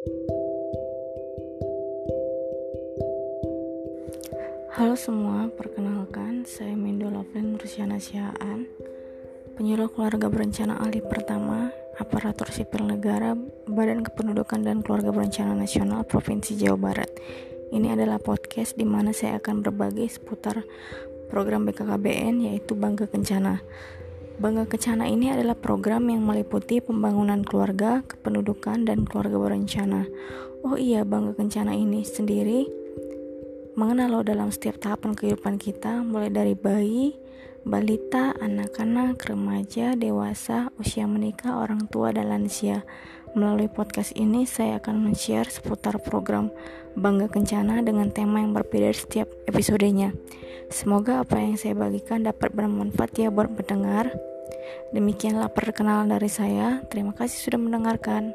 Halo semua, perkenalkan saya Mendo Lovelin Rusiana Siaan Penyuluh Keluarga Berencana Ahli Pertama Aparatur Sipil Negara Badan Kependudukan dan Keluarga Berencana Nasional Provinsi Jawa Barat. Ini adalah podcast di mana saya akan berbagi seputar program BKKBN yaitu Bangga Kencana Bangga Kencana ini adalah program yang meliputi pembangunan keluarga, kependudukan, dan keluarga berencana. Oh iya, Bangga Kencana ini sendiri mengenal lo dalam setiap tahapan kehidupan kita mulai dari bayi, balita, anak-anak, remaja, dewasa, usia menikah, orang tua, dan lansia. Melalui podcast ini saya akan men-share seputar program Bangga Kencana dengan tema yang berbeda setiap episodenya. Semoga apa yang saya bagikan dapat bermanfaat ya buat pendengar. Demikianlah perkenalan dari saya. Terima kasih sudah mendengarkan.